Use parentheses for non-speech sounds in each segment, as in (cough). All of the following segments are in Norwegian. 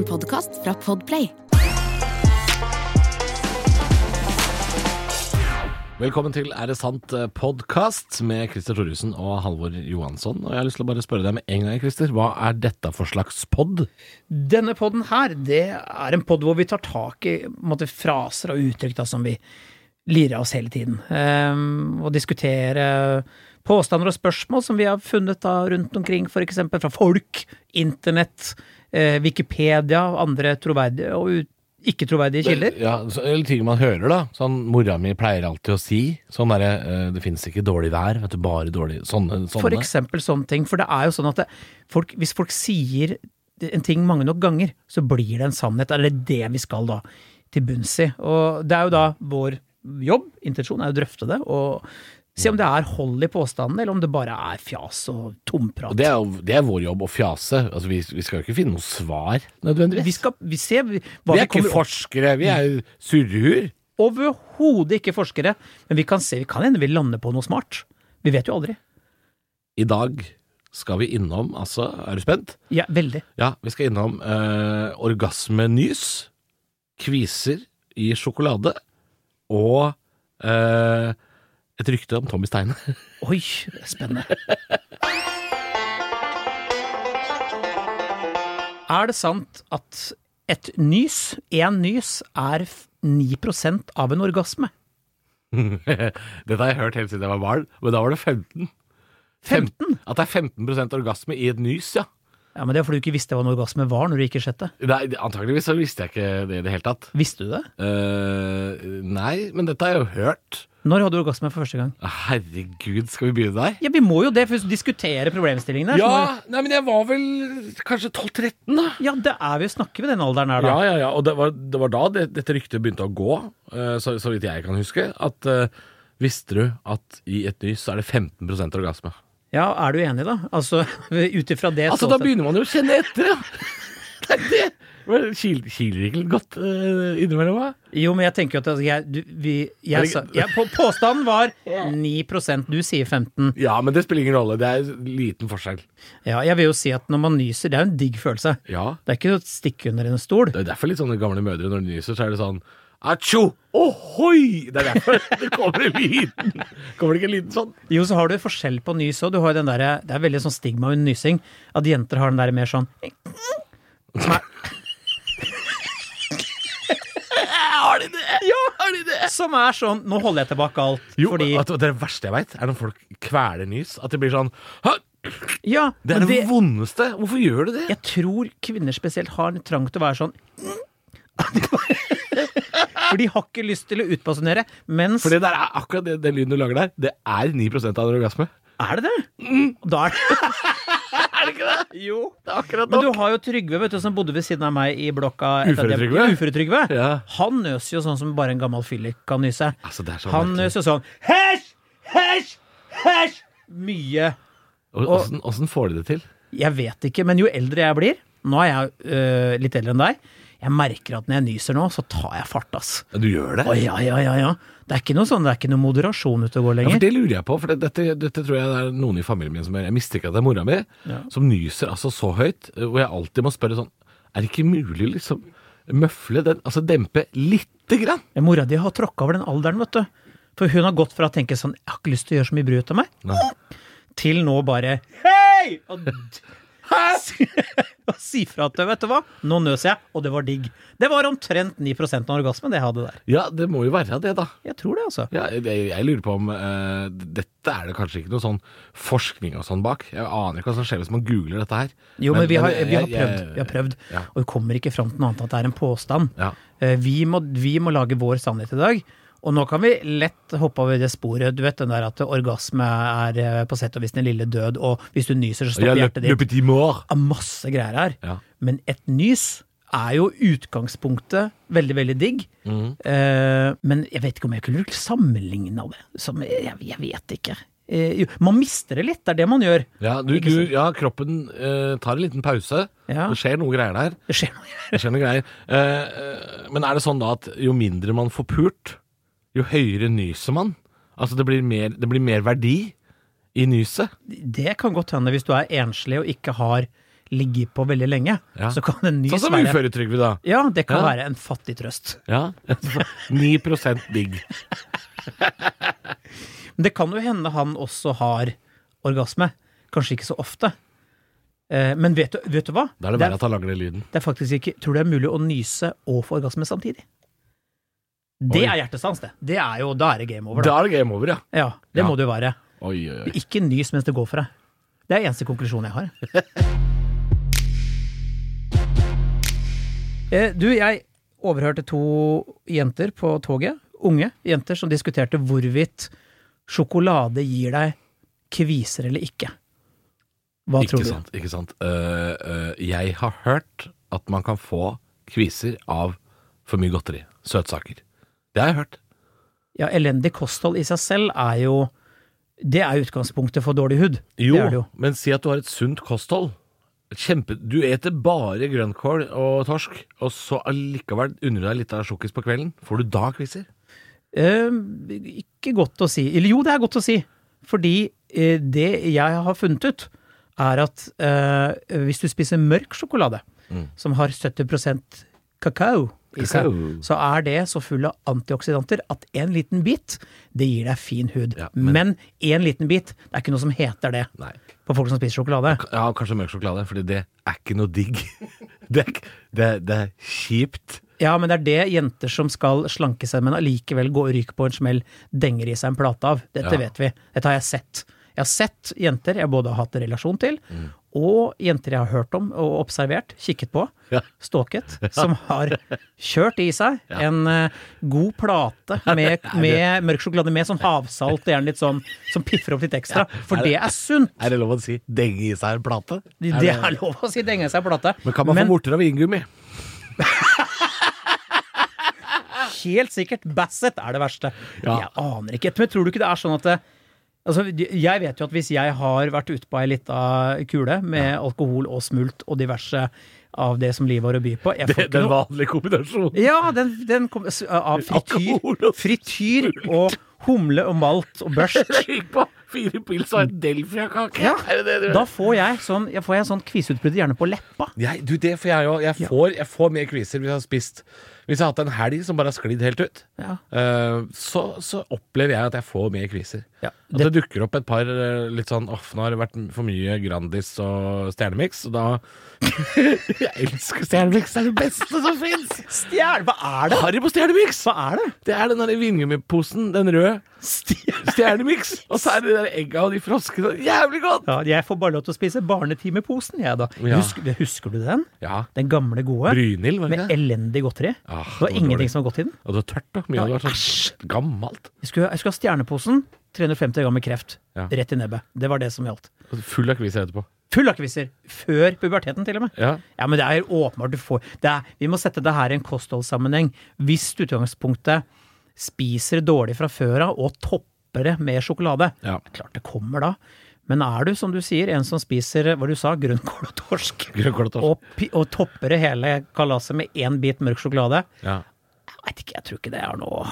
En podkast fra Podplay. Velkommen til Er det sant podkast med Christer Thoresen og Halvor Johansson. Og jeg har lyst til å bare spørre deg med en gang, Christer. Hva er dette for slags pod? Denne podden her, det er en podd hvor vi tar tak i måte, fraser og uttrykk da, som vi lirer av oss hele tiden. Um, og diskutere påstander og spørsmål som vi har funnet da rundt omkring, f.eks. fra folk, internett, eh, Wikipedia og andre troverdige og ikke troverdige kilder. Ja, Eller ting man hører, da. Sånn mora mi pleier alltid å si. Sånn derre eh, Det fins ikke dårlig vær, vet du. Bare dårlig Sånne. sånne. For eksempel sånne ting. For det er jo sånn at det, folk, hvis folk sier en ting mange nok ganger, så blir det en sannhet. Eller det vi skal da til bunns i. Og det er jo da vår jobb, intensjon, er å drøfte det. Og se om det er hold i påstanden, eller om det bare er fjas og tomprat. Det er det er vår jobb å fjase. Altså, vi, vi skal jo ikke finne noe svar, nødvendigvis. vi skal vi ser Vi er ikke kommer forskere, vi er jo surrehuer. Overhodet ikke forskere, men vi kan se, vi kan hende vi lander på noe smart. Vi vet jo aldri. I dag skal vi innom, altså Er du spent? Ja, veldig. Ja, vi skal innom eh, orgasmenys, kviser i sjokolade og eh, et rykte om Tommy Steine. (laughs) Oi, spennende. Er det sant at et nys, én nys, er f- 9 av en orgasme? (laughs) Dette har jeg hørt helt siden jeg var barn, men da var det 15. 15? At det er 15% orgasme i et nys, ja. Ja, men det er fordi du ikke visste hva en orgasme var når du gikk i sjette. Nei, antageligvis så visste jeg ikke det i det hele tatt. Visste du det? Uh, nei, men dette har jeg jo hørt. Når hadde du orgasme for første gang? Herregud, skal vi begynne der? Ja, vi må jo det for å diskutere problemstillingene. Ja, Ja, nei, men jeg var vel kanskje 12-13, da. ja, det er vi jo snakker ved den alderen her, da. Ja, ja, ja, og det var, det var da det, dette ryktet begynte å gå, eh, så, så vidt jeg kan huske. At uh, visste du at i et nys så er det 15 orgasme? Ja, er du enig, da? Altså, (laughs) ut ifra det Altså, da begynner man jo å kjenne etter, ja. (laughs) Det er det. Kil, kiler ikke godt uh, innimellom? Jo, men jeg tenker jo at altså, jeg, du, vi, jeg, sa, jeg, på, Påstanden var (laughs) 9% du sier 15 Ja, men det spiller ingen rolle. Det er liten forskjell. Ja, jeg vil jo si at når man nyser, det er jo en digg følelse. Ja, Det er ikke å stikke under en stol. det er derfor litt sånne gamle mødre, når de nyser, så er det sånn Atsjo! Ohoi! Det er derfor det kommer en liten Kommer det ikke en liten sånn? Jo, så har du forskjell på nys òg. Du har jo den derre Det er veldig sånn stigma under nysing. At jenter har den der mer sånn Som er Har de det? Ja, har de det? Som er sånn Nå holder jeg tilbake alt. Jo, fordi at, det verste jeg veit, er når folk kveler nys. At det blir sånn «Hæ? Ja, Det er det, det, vondeste. Hvorfor gjør du det? Jeg tror kvinner spesielt har en trang til å være sånn For de har ikke lyst til å utbasunere, mens For det der er akkurat det, den lyden du lager der, det er 9% av en orgasme. Er det det? Da er det (laughs) Er det ikke det? Jo. Det er akkurat nok. Men du har jo Trygve, vet du, som bodde ved siden av meg i blokka. Uføretrygve? Uføretrygve. Ja. Han nøser jo sånn som bare en gammel fyllik kan nyse. Altså, det er så Han nøs nøser sånn Hesj! Hesj! Hesj! Mye. Åssen får de det til? Jeg vet ikke, men jo eldre jeg blir Nå er jeg øh, litt eldre enn deg. Jeg merker at når jeg nyser nå, så tar jeg fart, ass. Ja, Du gjør det? Å ja, ja, ja, ja. Det er ikke noe sånn, det er ikke noe moderasjon ute og går Ja, for Det lurer jeg på, for det, dette, dette tror jeg det er noen i familien min som gjør. Jeg mistenker at det er mora mi, Ja. som nyser altså så høyt, og jeg alltid må spørre sånn Er det ikke mulig liksom møfle den, altså dempe lite grann? Ja, Mora di har tråkka over den alderen, vet du. For hun har gått fra å tenke sånn 'Jeg har ikke lyst til å gjøre så mye bry ut av meg', Nei. til nå bare Hei! Og, og (laughs) si fra at vet du hva, nå nøs jeg, og det var digg. Det var omtrent 9% av orgasmen det jeg hadde der. Ja, det må jo være det, da. Jeg tror det, altså. Ja, jeg, jeg lurer på om uh, Dette er det kanskje ikke noe sånn forskning og sånn bak. Jeg aner ikke hva som skjer hvis man googler dette her. Jo, men, vi, har, vi, har prøvd, vi har prøvd, Ja. og vi kommer ikke fram til noe annet enn at det er en påstand. Ja. Uh, Vi må, vi må lage vår sannhet i dag. Og nå kan vi lett hoppe over det sporet. Du vet den der at orgasme er eh, på sett og vis den lille død, og hvis du nyser, så stopper hjertet ditt. av masse greier her. Ja. Men et nys er jo utgangspunktet veldig, veldig digg. Mm. Eh, men jeg vet ikke om jeg kunne sammenligna det. Som, jeg, jeg vet ikke. Eh, man mister det litt, det er det man gjør. Ja, du, du, ja kroppen eh, tar en liten pause. Ja. Det skjer noe greier der. Det skjer noe. Det skjer noe greier. Eh, eh, men er det sånn da at jo mindre man får pult, jo høyere nyser man? Altså det blir mer, det blir mer verdi i nyset? Det kan godt hende hvis du er enslig og ikke har ligget på veldig lenge, Ja. så kan en nys Sånn som uføretrygd, da. Ja, det kan Ja. være en fattig trøst. Ja. (laughs) 9 digg. (laughs) Men det kan jo hende han også har orgasme. Kanskje ikke så ofte. Eh, Men vet du, vet du hva? Da er det verre at han lager den lyden. det er faktisk ikke Tror du det er mulig å nyse og få orgasme samtidig? Det Oi. er hjertestans, det. Det er jo, Da er det game over, da. Da er det game over, ja. Ja, det Ja. må det jo være. Oi, oi, oi. Ikke nys mens det går for deg. Det er eneste konklusjon jeg har. (laughs) Eh, du, jeg overhørte to jenter på toget, unge jenter, som diskuterte hvorvidt sjokolade gir deg kviser eller ikke. Hva tror Ikke du? sant. ikke sant. Uh, uh, jeg har hørt at man kan få kviser av for mye godteri. Søtsaker. Det har jeg hørt. Ja, elendig kosthold i seg selv er jo Det er utgangspunktet for dårlig hud. Jo, Det det jo. men si at du har et sunt kosthold. Kjempe, du eter bare grønnkål og torsk, og så allikevel unner du deg litt av sjokkis på kvelden. Får du da kviser? Eh, ikke godt å si. Eller jo, det er godt å si. Fordi eh, det jeg har funnet ut, er at eh, hvis du spiser mørk sjokolade, Mm. som har 70% kakao i seg, så er det så full av antioksidanter at en liten bit, det gir deg fin hud. Ja, men- én en liten bit, det er ikke noe som heter det Nei. på folk som spiser sjokolade. Ja, kanskje mørk sjokolade, fordi det er ikke noe digg. (laughs) Det er, det, det er kjipt. Ja, men det er det jenter som skal slanke seg, men allikevel gå og ryke på en smell, denger i seg en plate av. Dette Ja. vet vi. Dette har jeg sett. Jeg har sett jenter jeg både har hatt relasjon til, Mm. Og jenter jeg har hørt om og observert, kikket på, Ja. stalket, som har kjørt i seg Ja. en uh, god plate (laughs) med, med mørk sjokolade med sånn havsalt, gjerne litt sånn, som piffer opp litt ekstra. For Er det det- er sunt! Er det lov å si denge i seg en plate? Det er lov å si denge i seg en plate. Men kan man få vorter av vingummi? (laughs) Helt sikkert Basset er det verste. Ja. Jeg aner ikke. Men tror du ikke det er sånn at det, altså, Jeg vet jo at hvis jeg har vært ute på ei lita kule med alkohol og smult og diverse av det som livet har å by på Det, er den noe- vanlige kombinasjonen. Ja, den, den kom, av frityr, frityr og humle og malt og børst. (laughs) På fire pils og en Delfia-kake. Ja, Da får jeg sånn, jeg får jeg sånn kviseutbrudd gjerne på leppa. Jeg, du, det får jeg òg. Jeg, får- jeg får mer kviser hvis jeg har spist Hvis jeg har hatt en helg som bare har sklidd helt ut. Ja. uh, så, så opplever jeg at jeg får mer kviser. Ja, At det dukker opp et par eh, litt sånn Off, nå har det vært for mye Grandis og Stjernemix, og da (laughs) Jeg elsker Stjernemix, det er det beste som fins! Stjerne, hva er det? Harry på Stjernemix! Hva er det? Det er den der vingummiposen, den røde. Stjerne. Stjernemix! Og så er det de der egga og de froskene. Jævlig godt! Ja, jeg får bare lov til å spise barnetimeposen, jeg, da. Ja. Husker, husker du den? Ja. Den gamle gode? Brynhild, var det Med det? elendig godteri. Ah, det var det var ingenting dårlig. som var godt i den. Og det var tørt, da. Mye av det var Ja, sånn gammelt. Jeg skulle, jeg skulle ha stjerneposen, 350 gram med kreft. Ja. Rett i nebbet. Det var det som gjaldt. Full akviser etterpå. Full akviser! Før puberteten, til og med. Ja. Ja, men det er åpenbart du får det er, Vi må sette det her i en kostholdssammenheng. Hvis utgangspunktet spiser dårlig fra før av og topper det med sjokolade, Ja. klart det kommer da. Men er du, som du sier, en som spiser hva du sa, grønnkål (laughs) og torsk, Grønnkål og torsk. og, og topper det hele kalaset med én bit mørk sjokolade Ja. Jeg vet ikke, jeg tror ikke det er noe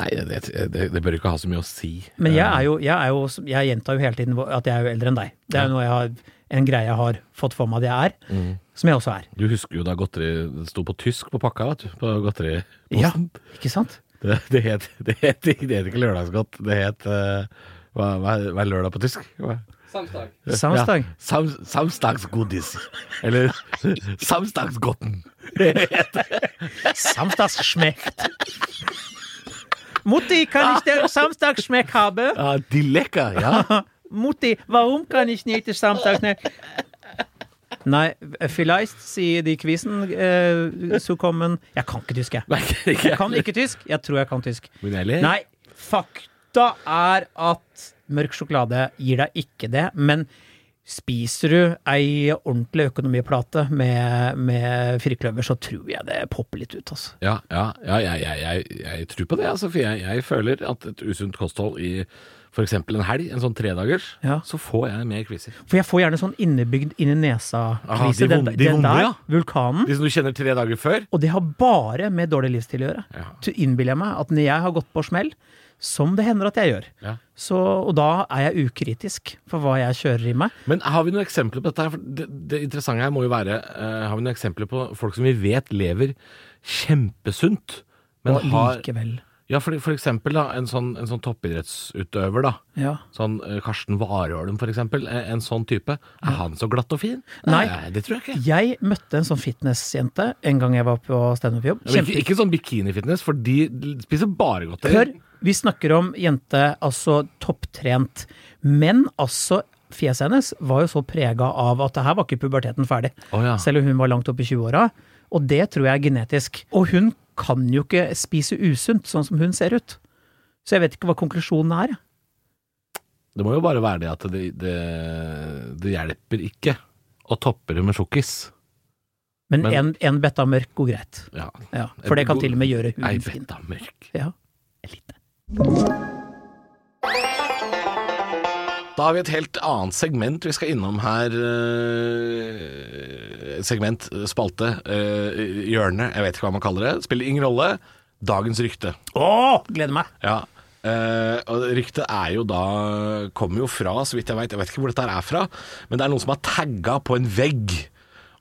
Nei, det, det, det bør ikke ha så mye å si. Men jeg er jo, jeg er jo Jeg gjentar jo hele tiden at jeg er jo eldre enn deg. Det er jo noe jeg har, en greie jeg har fått for meg at jeg er, Mm. som jeg også er. Du husker jo da godteri det sto på tysk på pakka, vet du. På godteriposten. Ja, ikke sant? Det, det, het, det, het, det het ikke lørdagsgodt. Det het uh, hva, hva, er- hva er lørdag på tysk? Hva? Samstag. Samstag. Ja, sam, samstagsgodis. Eller samstagsgodten. Samstagsschmeckt. Mutti, kann ich den Samstagsschmeck haben? Ja, de lekker, ja. Mutti, warum kann ich nicht den Samstagsschmeck? Nei, vielleicht sier de quizen eh, så kommen Jeg kan ikke tysk, jeg. Jeg kan ikke tysk. Jeg tror jeg kan tysk. Nei, fakta er at mørk sjokolade gir deg ikke det, men spiser du ei ordentlig økonomiplate med, med firkløver, så tror jeg det popper litt ut, altså. Ja, ja, ja jeg, jeg, jeg, jeg tror på det, altså, for jeg, føler at et usunt kosthold i f.eks. en helg, en sånn tredagers, Ja. så får jeg mer kviser. For jeg får gjerne sånn innebygd inni nesa-kvise. de Den, de den der, ja. vulkanen. De som du kjenner tre dager før? Og det har bare med dårlig livsstil å gjøre. Ja. Innbiller jeg meg at når jeg har gått på smell, som det hender at jeg gjør. Ja. Så, og da er jeg ukritisk for hva jeg kjører i meg. Men har vi noen eksempler på dette? her? Det, det interessante her må jo være uh, Har vi noen eksempler på folk som vi vet lever kjempesunt, men og har likevel. Ja, for, for eksempel da, en sånn, en sånn toppidrettsutøver, da. Ja. Sånn uh, Karsten Warholm, for eksempel. En, en sånn type. Er han så glatt og fin? Nei. det tror jeg ikke. Jeg møtte en sånn fitnessjente en gang jeg var på standup-jobb. Ja, Ikke, ikke sånn bikinifitness, for de spiser bare godteri. Hør, vi snakker om jente, altså topptrent. Men altså, fjeset hennes var jo så prega av at det her var ikke puberteten ferdig. Oh, ja. Selv om hun var langt oppe i 20-åra. Og det tror jeg er genetisk. Og hun kan jo ikke spise usunt, sånn som hun ser ut. Så jeg vet ikke hva konklusjonen er. Det må jo bare være det at det, det, det hjelper ikke å toppe det med sjokkis. Men, én en, en betta mørk går greit. Ja. Ja, for det kan til og med gjøre Ei huden fin. betta mørk. Ja. Da har vi et helt annet segment vi skal innom her. eh, segment, spalte, eh, hjørne, jeg vet ikke hva man kaller det. Spiller ingen rolle. Dagens rykte. Å, gleder meg! Ja. eh, og ryktet er jo da Kommer jo fra, så vidt jeg vet, jeg vet ikke hvor dette er fra, men det er noen som har tagga på en vegg.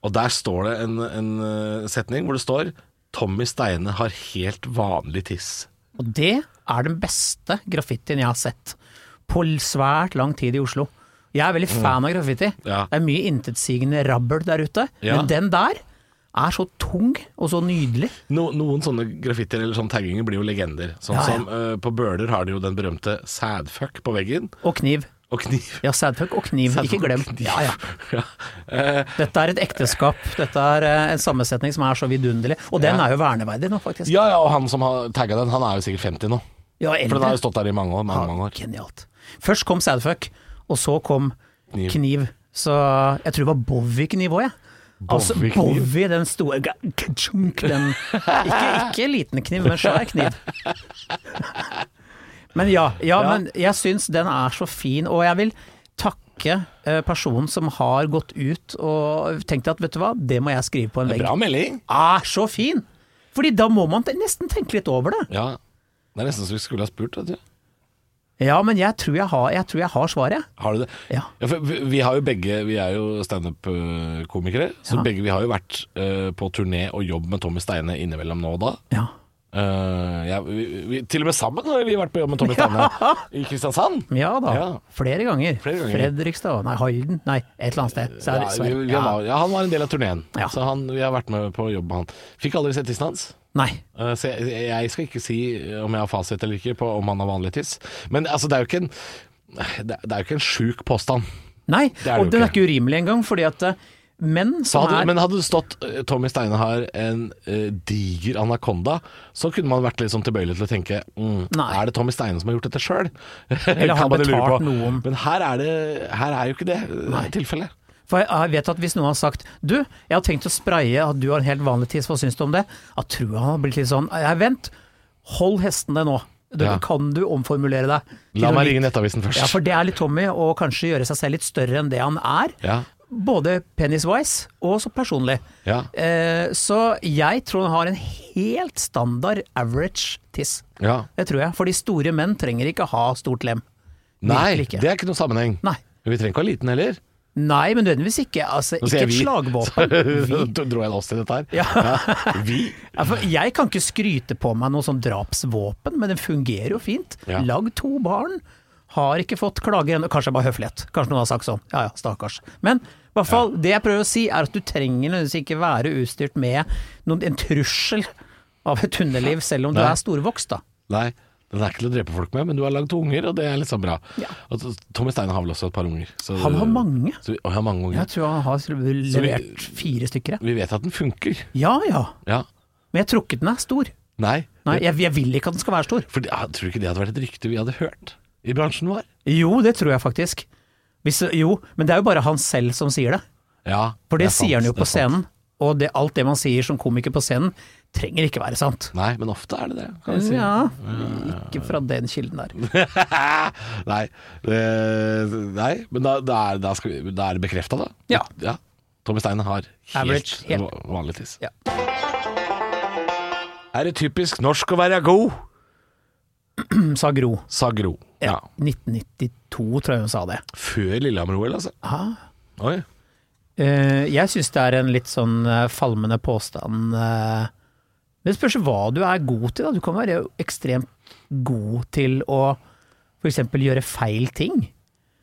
Og der står det en, en eh, setning hvor det står Tommy Steine har helt vanlig tiss. Og det er den beste graffitien jeg har sett på svært lang tid i Oslo. Jeg er veldig fan av graffiti. Mm. Ja. Det er mye intetsigende rabbel der ute, Ja. men den der er så tung og så nydelig. No, noen sånne graffitier eller sånne tagginger blir jo legender. Sånn Ja, ja. som uh, på Bøler har de jo den berømte sadfuck på veggen. Og kniv. Og kniv. Ja, sadfuck og kniv, Sadfuck ikke glem. kniv. Ja, ja. Ja. Uh, Dette er et ekteskap. Dette er eh, en sammensetning som er så vidunderlig. Og den Ja. er jo verneverdig nå, faktisk. ja, ja, og han som har tagga den, han er jo sikkert 50 nå. Ja, For den har jo stått der i mange år. Mange, mange år. Genialt. Først kom sadfuck, og så kom Kniv. kniv. Så jeg tror det var Bowie-kniv òg, jeg. Altså Bowie-kniv? Bowie, den store den (laughs) ikke, ikke liten kniv, men svær kniv. (laughs) Men ja, ja, Ja. men jeg syns den er så fin, og jeg vil takke eh, personen som har gått ut og tenkt at vet du hva, det må jeg skrive på en vegg. Bra melding. Er så fin! Fordi da må man nesten tenke litt over det. Ja. Det er nesten så vi skulle ha spurt. Vet du. Ja, men jeg tror jeg har, jeg tror jeg har svaret. Har du det? Ja. for vi, vi har jo begge Vi er jo standup-komikere, så Ja. begge vi har jo vært uh, på turné og jobb med Tommy Steine innimellom nå og da. Ja. Eh, ja, vi, vi, til og med sammen har vi vært på jobb med Tommy Steine (laughs) i Kristiansand. Ja da, Ja. flere ganger. Flere ganger. Fredrikstad, nei Halden, nei et eller annet sted. Så er Ja, vi, var, ja, han var en del av turneen, så han, vi har vært med på jobb med han. Fikk aldri sett tissen hans. Nei. Uh, Så jeg, jeg skal ikke si om jeg har fasit eller ikke på om han har vanlig tiss. Men altså, det er jo ikke en Det det er jo ikke en sjuk påstand. Nei, Det er det og den er ikke. urimelig engang, fordi at eh, menn som hadde, er men hadde det stått eh, Tommy Steine har en eh, diger anakonda, så kunne man vært litt sånn tilbøyelig til å tenke mm, Nei. Er det Tommy Steine som har gjort dette sjøl? Eller (laughs) har betalt noen. Men her er, det, her er jo ikke det eh, tilfellet. For jeg- jeg vet at hvis noen har sagt Du, jeg har tenkt å spraye at du har en helt vanlig tiss, hva syns du om det? Jeg tror han har blitt litt sånn Jeg, Vent, hold hestene nå. Du, Ja. Kan du omformulere deg? La meg ringe Nettavisen først. Ja, for det er litt Tommy, å kanskje gjøre seg selv litt større enn det han er. Ja, Både penis-wise og så personlig. ja, Eh, så jeg tror han har en helt standard average tiss. ja. Det tror jeg. For de store menn trenger ikke ha stort lem. Nei, det er ikke noe sammenheng. Nei. Men vi trenger ikke ha liten heller. Nei, men nødvendigvis ikke. Altså, ikke et vi. slagvåpen. (laughs) Vi. Så dro jeg oss til dette her. Ja. Vi. (laughs) Ja, jeg kan ikke skryte på meg noe sånn drapsvåpen, men den fungerer jo fint. Ja. Lag to barn. Har ikke fått klager ennå. Kanskje bare høflighet. Kanskje noen har sagt sånn. Ja ja, stakkars. Men i hvert fall, det jeg prøver å si, er at du trenger nødvendigvis ikke være utstyrt med noen, en trussel av et hundeliv, (laughs) selv om du er storvokst, da. Nei, den er ikke til å drepe folk med, men du har lagd unger, og det er liksom bra. Ja. Og Tommy Stein har vel også et par unger. så- Han har mange. Så, og har mange unger. Jeg tror han har levert fire stykker. Vi vet at den funker. Ja ja, Ja. men jeg tror ikke den er stor. Nei. Nei, jeg, jeg vil ikke at den skal være stor. For jeg tror ikke det hadde vært et rykte vi hadde hørt i bransjen vår. Jo, det tror jeg faktisk. Hvis, jo, men det er jo bare han selv som sier det. Ja, For det, sant, sier han jo på sant. scenen. Og det, alt det man sier som komiker på scenen, trenger ikke være sant. Nei, men ofte er det det. Kan vi si. Ja, ikke fra den kilden der. (laughs) nei, det, nei, men da, da, er, da, vi, da er det bekrefta, da. Ja. Tommy Steine har helt, Average, helt. vanlig tiss. Ja. Er det typisk norsk å være god? (clears throat) sa Gro. Sa Gro. Ja. 1992, tror jeg hun sa det. Før Lillehammer-OL, altså. Ja. Oi. Uh, jeg syns det er en litt sånn eh, falmende påstand. Uh, Men det spørs hva du er god til. Da. Du kan være ekstremt god til å f.eks. gjøre feil ting.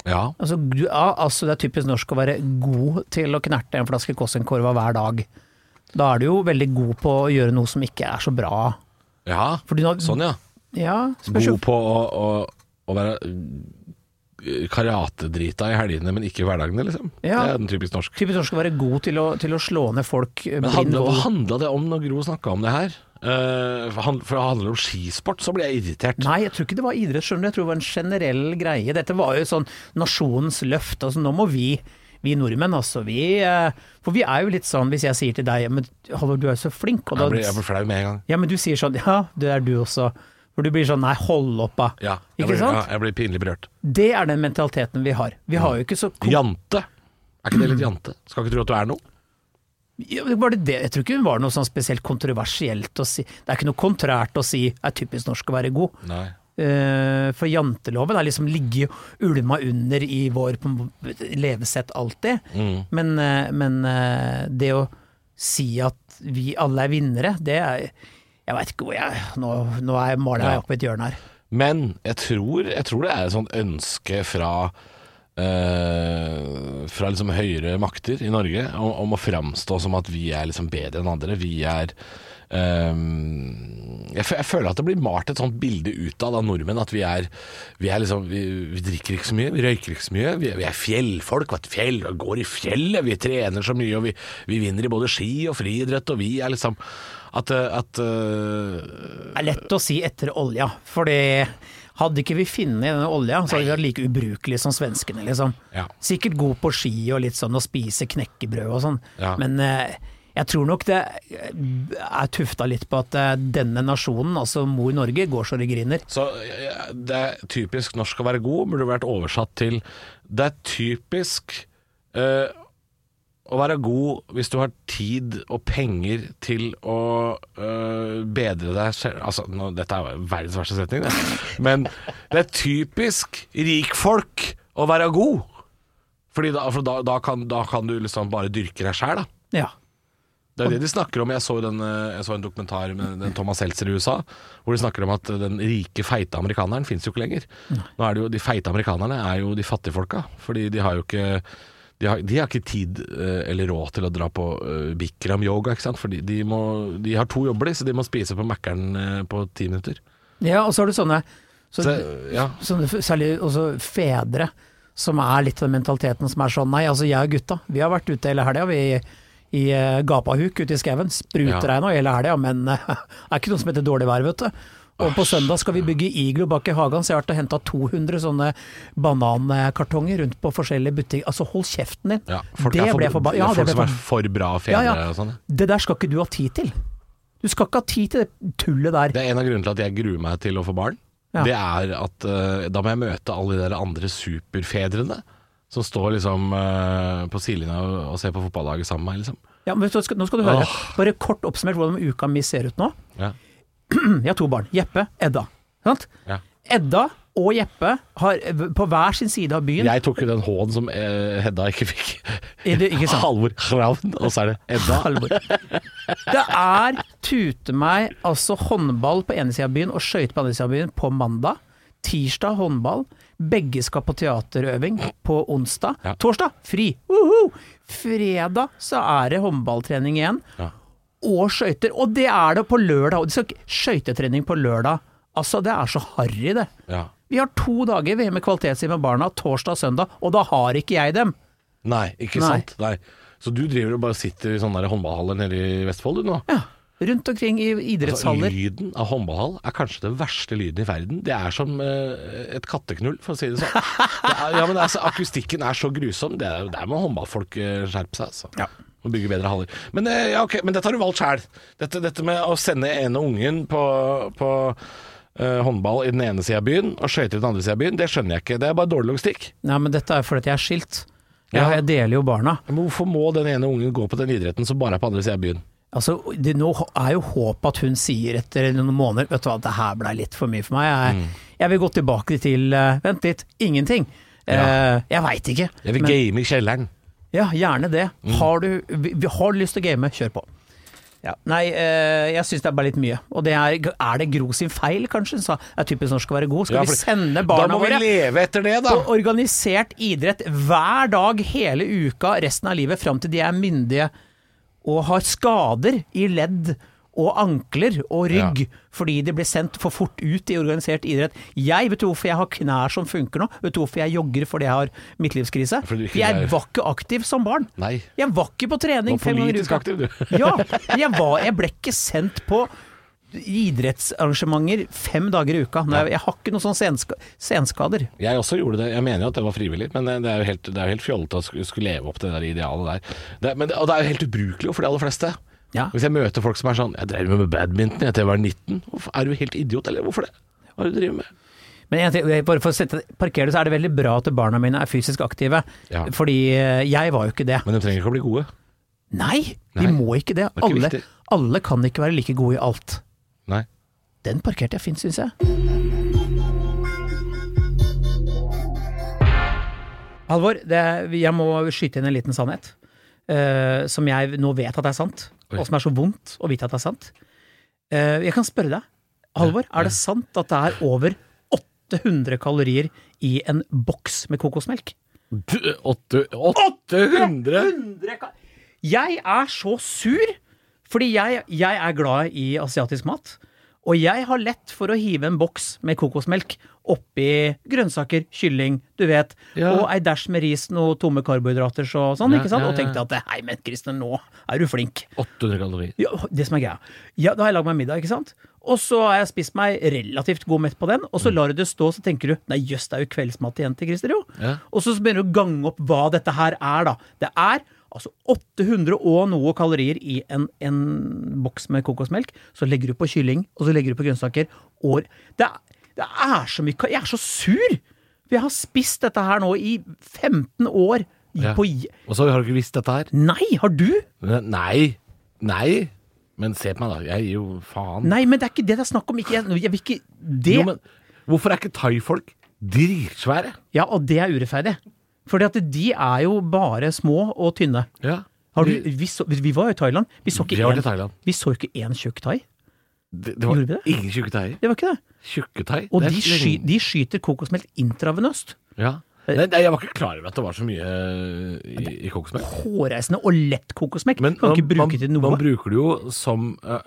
Ja. Altså, du, ja, altså Det er typisk norsk å være god til å knerte en flaske Kossenkorva hver dag. Da er du jo veldig god på å gjøre noe som ikke er så bra. ja. Fordi Sånn, ja. Ja, God på å, å, å være uh, karatedrita i helgene, men ikke i hverdagene, liksom. Ja. Det er den typisk norsk. Typisk norsk å være god til å, til å slå ned folk. eh, Men handla, hva handla det om når Gro snakka om det her? Uh, for for det handler om skisport, så blir jeg irritert. Nei, jeg tror ikke det var idrett, skjønner du. Jeg tror det var en generell greie. Dette var jo sånn nasjonens løft. Altså, nå må vi, vi nordmenn, altså, vi eh, For vi er jo litt sånn, hvis jeg sier til deg Men Halvor, du er jo så flink. Og da, Jeg blir, jeg blir flau med en gang. ja, men du sier sånn Ja, det er du også. For du blir sånn Nei, hold opp, da. Ja, Ikke blir, sant? Ja, jeg blir pinlig berørt. Det er den mentaliteten vi har. Vi har jo ikke så Jante. Er ikke det litt jante? Skal ikke tro at du er noe. Ja, det var det, det. Jeg tror ikke det var noe sånn spesielt kontroversielt å si. Det er ikke noe kontrært å si er typisk norsk å være god. Nei. Uh, for janteloven har liksom ligget ulma under i vår levesett alltid. Mm. Men, uh, men uh, det å si at vi alle er vinnere, det er Jeg veit ikke hvor jeg Nå, nå er maler jeg Ja. opp et hjørne her. Men jeg tror, jeg tror det er et sånt ønske fra eh, Fra liksom høyere makter i Norge om, om å framstå som at vi er liksom bedre enn andre. Vi er eh, jeg, jeg føler at det blir malt et sånt bilde utad av nordmenn at vi er, vi er liksom vi, vi drikker ikke så mye, vi røyker ikke så mye. Vi, vi er fjellfolk, vet fjell, går i fjellet, vi trener så mye, og vi, vi vinner i både ski og friidrett, og vi er liksom At, eh, at uh, Det er lett å si etter olja, fordi hadde ikke vi funnet denne olja, så hadde vi vært like ubrukelige som svenskene, liksom. Ja. Sikkert god på ski og litt sånn og spise knekkebrød og sånn, Ja. men uh, jeg tror nok det er tufta litt på at denne nasjonen, altså mor Norge, går så det griner. Så det er typisk norsk å være god, burde vært oversatt til Det er typisk eh, å være god hvis du har tid og penger til å øh, bedre deg selv Altså, nå, dette er verdens verste setning, det. Men det er typisk rikfolk å være god. Fordi da, for da, da, kan, da kan du liksom bare dyrke deg sjæl, da. Ja. Det er det de snakker om. Jeg så, den, eh, jeg så en dokumentar med den Thomas Seltzer i USA, hvor de snakker om at den rike, feite amerikaneren fins jo ikke lenger. Nå er det jo, De feite amerikanerne er jo de fattige folka, fordi de har jo ikke de har, de har ikke tid eh, eller råd til å dra på uh, Bikram-yoga, ikke sant. Fordi de, må, de har to jobber, så de må spise på Mækkern eh, på ti minutter. ja, og så har du sånne, så, Så, ja. sånne særlig også fedre, som er litt den mentaliteten som er sånn Nei, altså jeg og gutta, vi har vært ute hele helga, vi. I eh, gapahuk ute i skauen. Spruter nå hele helga, men eh, (laughs) det er ikke noe som heter dårlig vær, vet du. Og på søndag skal vi bygge iglo bak i hagen, så jeg har vært og henta 200 sånne banankartonger rundt på forskjellige butikker. Altså, hold kjeften din. ja. Folk det for, ble er ja, folk som er for- for bra fedre Ja, ja. og sånn. Det der skal ikke du ha tid til. Du skal ikke ha tid til det tullet der. Det er en av grunnene til at jeg gruer meg til å få barn. Det er at uh, da må jeg møte alle de der andre superfedrene som står liksom uh, på sidelinja og, ser på fotballaget sammen med meg, liksom. Ja, men nå skal du høre. Bare kort oppsummert hvordan uka mi ser ut nå. Ja. (clears throat) Jeg har to barn. Jeppe, Edda. Sant? Ja. Edda og Jeppe har på hver sin side av byen Jeg tok jo den H-en som eh, Hedda ikke fikk. Er det ikke sant? Halvor Ravn, og så er det Edda. Halvor. Det er tute meg altså håndball på ene sida av byen og skøyter på andre sida av byen på mandag. Tirsdag håndball. Begge skal på teaterøving på onsdag. Ja. Torsdag fri! Uhu! Fredag så er det håndballtrening igjen. Ja. Og skøyter. Og det er det på lørdag. Og de skal skøytetrening på lørdag. Altså, det er så harry, det. Ja. Vi har to dager VM med kvalitetstid med barna, torsdag og søndag, og da har ikke jeg dem. Nei, ikke Nei. sant. Nei. Så du driver og bare sitter i sånne håndballhaller nede i Vestfold du nå? Ja, rundt omkring i Altså, lyden av håndballhall er kanskje den verste lyden i verden. Det er som eh, et katteknull, for å si det sånn. (laughs) Det er, ja, men altså, Akustikken er så grusom. Det er, der må håndballfolk eh, skjerpe seg. Altså. Ja. Og bygge bedre haller. Men, eh, ja, okay, men dette har du valgt sjæl. Dette, dette med å sende ene ungen på, på uh, håndball i den ene sida av byen og skøyter i den andre sida av byen, det skjønner jeg ikke. Det er bare dårlig logistikk. Nei, men dette er fordi jeg er skilt. Jeg, Ja. jeg deler jo barna. Men hvorfor må den ene ungen gå på den idretten som bare er på andre sida av byen? Altså, det, nå er jo håpet at hun sier etter noen måneder Vet du hva, det her blei litt for mye for meg. Jeg, Mm. jeg vil gå tilbake til eh, Vent litt, ingenting. Eh, jeg veit ikke. Jeg vil men- game i kjelleren. Ja, gjerne det. Mm. Har, du, har du lyst til å game, kjør på. Ja. Nei, eh, jeg syns det er bare litt mye. Og det er, er det Gro sin feil, kanskje? Sa er typisk norsk å være god. Skal Ja, vi barna våre? Da må vi leve etter det, da. på organisert idrett hver dag hele uka resten av livet fram til de er myndige og har skader i ledd og ankler og rygg fordi de ble sendt for fort ut i organisert idrett. Jeg vet du hvorfor jeg har knær som funker nå? Vet du hvorfor jeg jogger fordi jeg har midtlivskrise? Jeg er- var ikke aktiv som barn. Nei. Jeg var ikke på trening fem ganger i uka. aktiv, du. ja, (laughs) jeg, var, jeg ble ikke sendt på idrettsarrangementer fem dager i uka. Jeg, jeg har ikke noen sånne senska senskader. Jeg også gjorde det. Jeg mener jo at det var frivillig, men det er jo helt, det er jo helt fjollete å skulle, leve opp til det der idealet der. Det, men, det- og det er jo helt ubrukelig for de aller fleste. Ja. Hvis jeg møter folk som er sånn Jeg drev med badminton jeg til jeg var 19. Hvorfor, er du helt idiot, eller hvorfor det? Hva er det du driver med? Men en ting, bare for å sette, parkere det, så er det veldig bra at barna mine er fysisk aktive. Ja. Fordi eh, jeg var jo ikke det. Men de trenger ikke å bli gode. Nei, de Nei, må ikke det. det ikke Alle, alle kan ikke være like gode i alt. Nei. Den parkerte jeg fint, syns jeg. Halvor, jeg må skyte inn en liten sannhet. Eh, som jeg nå vet at er sant, Oi. og som er så vondt å vite at det er sant. Uh, jeg kan spørre deg, Halvor, er det sant at det er over 800 kalorier i en boks med kokosmelk? Du, åtte- 800? Jeg er så sur, fordi jeg, jeg er glad i asiatisk mat. Og jeg har lett for å hive en boks med kokosmelk oppi grønnsaker, kylling, du vet, Ja. og ei dæsj med ris, noe tomme karbohydrater så, sånn, Ja, ikke sant? ja, Og tenkte at hei, men Christer, nå er du flink. 800 kalorier. Ja, det som er greia. Ja, da har jeg lagd meg middag, ikke sant? Og så har jeg spist meg relativt god mett på den, og så lar du det stå, så tenker du nei jøss, det er jo kveldsmat igjen til Christer, jo. Og så begynner du å gange opp hva dette her er, da. Det er altså 800 og noe kalorier i en, en boks med kokosmelk. Så legger du på kylling, og så legger du på grønnsaker. Og det, det er så mye Jeg er så sur! For jeg har spist dette her nå i 15 år. Ja. På, Og så har du ikke visst dette her? nei, har du? Nei. Nei. Men se på meg, da. Jeg gir jo faen. Nei, men det er ikke det det er snakk om. Ikke, jeg, jeg vil ikke det. Jo, men hvorfor er ikke thaifolk dritsvære? Ja, og det er urettferdig. Fordi at de er jo bare små og tynne. Ja. Har du, vi, så, vi var jo i Thailand. Vi så ikke i Thailand. Vi så ikke én tjukk thai. Det, det var det? ingen tjukke thaier. Det var ikke det. Tjukke thai. Og de, sky, de skyter kokosmelk intravenøst. Ja. Nei, nei, jeg var ikke klar over at det var så mye eh, i, i kokosmelk. Hårreisende og lett kokosmelk. Men kan man, ikke bruke man, til noe. man bruker det jo som uh,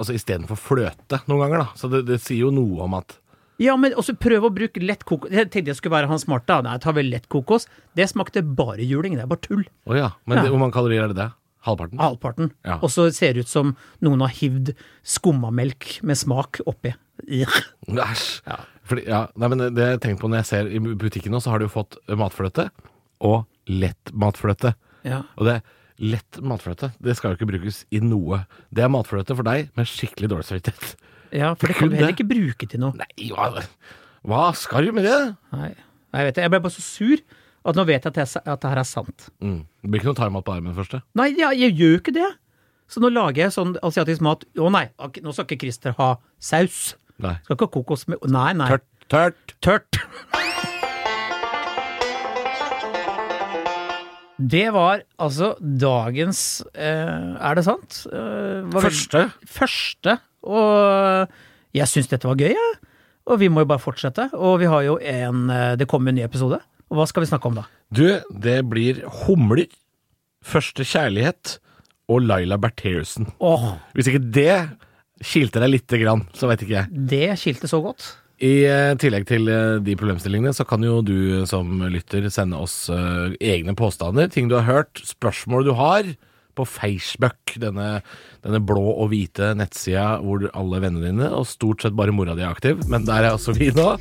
Altså istedenfor fløte noen ganger, da. Så det, det sier jo noe om at Ja, men også prøv å bruke lett kokos. Jeg tenkte jeg skulle være han smarte. Nei, tar vel lett kokos. Det smakte bare juling. Det er bare tull. Å ja. Men. Det, hvor mange kalorier er det det? Halvparten? Halvparten. Ja. Og så ser det ut som noen har hivd skummamelk med smak oppi. Æsj. Ja. Fordi, ja, nei, men det jeg tenker på når jeg ser i butikken nå, så har du jo fått matfløte og lett matfløte. Ja. Og det lett matfløte, det skal jo ikke brukes i noe. Det er matfløte for deg med skikkelig dårlig samvittighet. Ja, for det kan du heller ikke bruke til noe. Nei, hva, hva skal du med det? Nei, jeg vet det. Jeg ble bare så sur at nå vet jeg at, jeg, at det her er sant. Mm. Det blir ikke noe thaimat på armen først? Nei, jeg, jeg gjør jo ikke det. Så nå lager jeg sånn asiatisk mat. Å nei, nå skal ikke Christer ha saus. Nei. Skal ikke ha kokos med Nei, nei. Tørt. Tørt. Tørt. Det var altså dagens eh, Er det sant? Eh, Første. Første. Og jeg syns dette var gøy, jeg. Og vi må jo bare fortsette. Og vi har jo en eh, Det kommer en ny episode. Og hva skal vi snakke om da? Du, det blir humler, første kjærlighet og Laila Bertheussen. Oh. Hvis ikke det kilte deg lite grann, så vet ikke jeg. det skilte så godt. I eh, tillegg til eh, de problemstillingene, så kan jo du som lytter sende oss egne påstander, ting du har hørt, spørsmål du har, på Facebook, denne, denne blå og hvite nettsida hvor alle vennene dine, og stort sett bare mora di er aktiv, men der er også vi nå.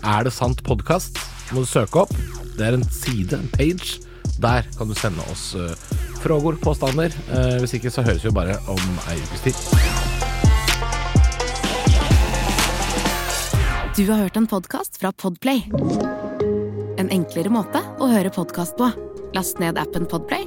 Er det sant podkast? Må du søke opp. Det er en side, en page. Der kan du sende oss uh, frågor, påstander. Uh, hvis ikke så høres vi bare om ei ukes tid. Du har hørt en podkast fra Podplay. En enklere måte å høre podkast på. Last ned appen Podplay,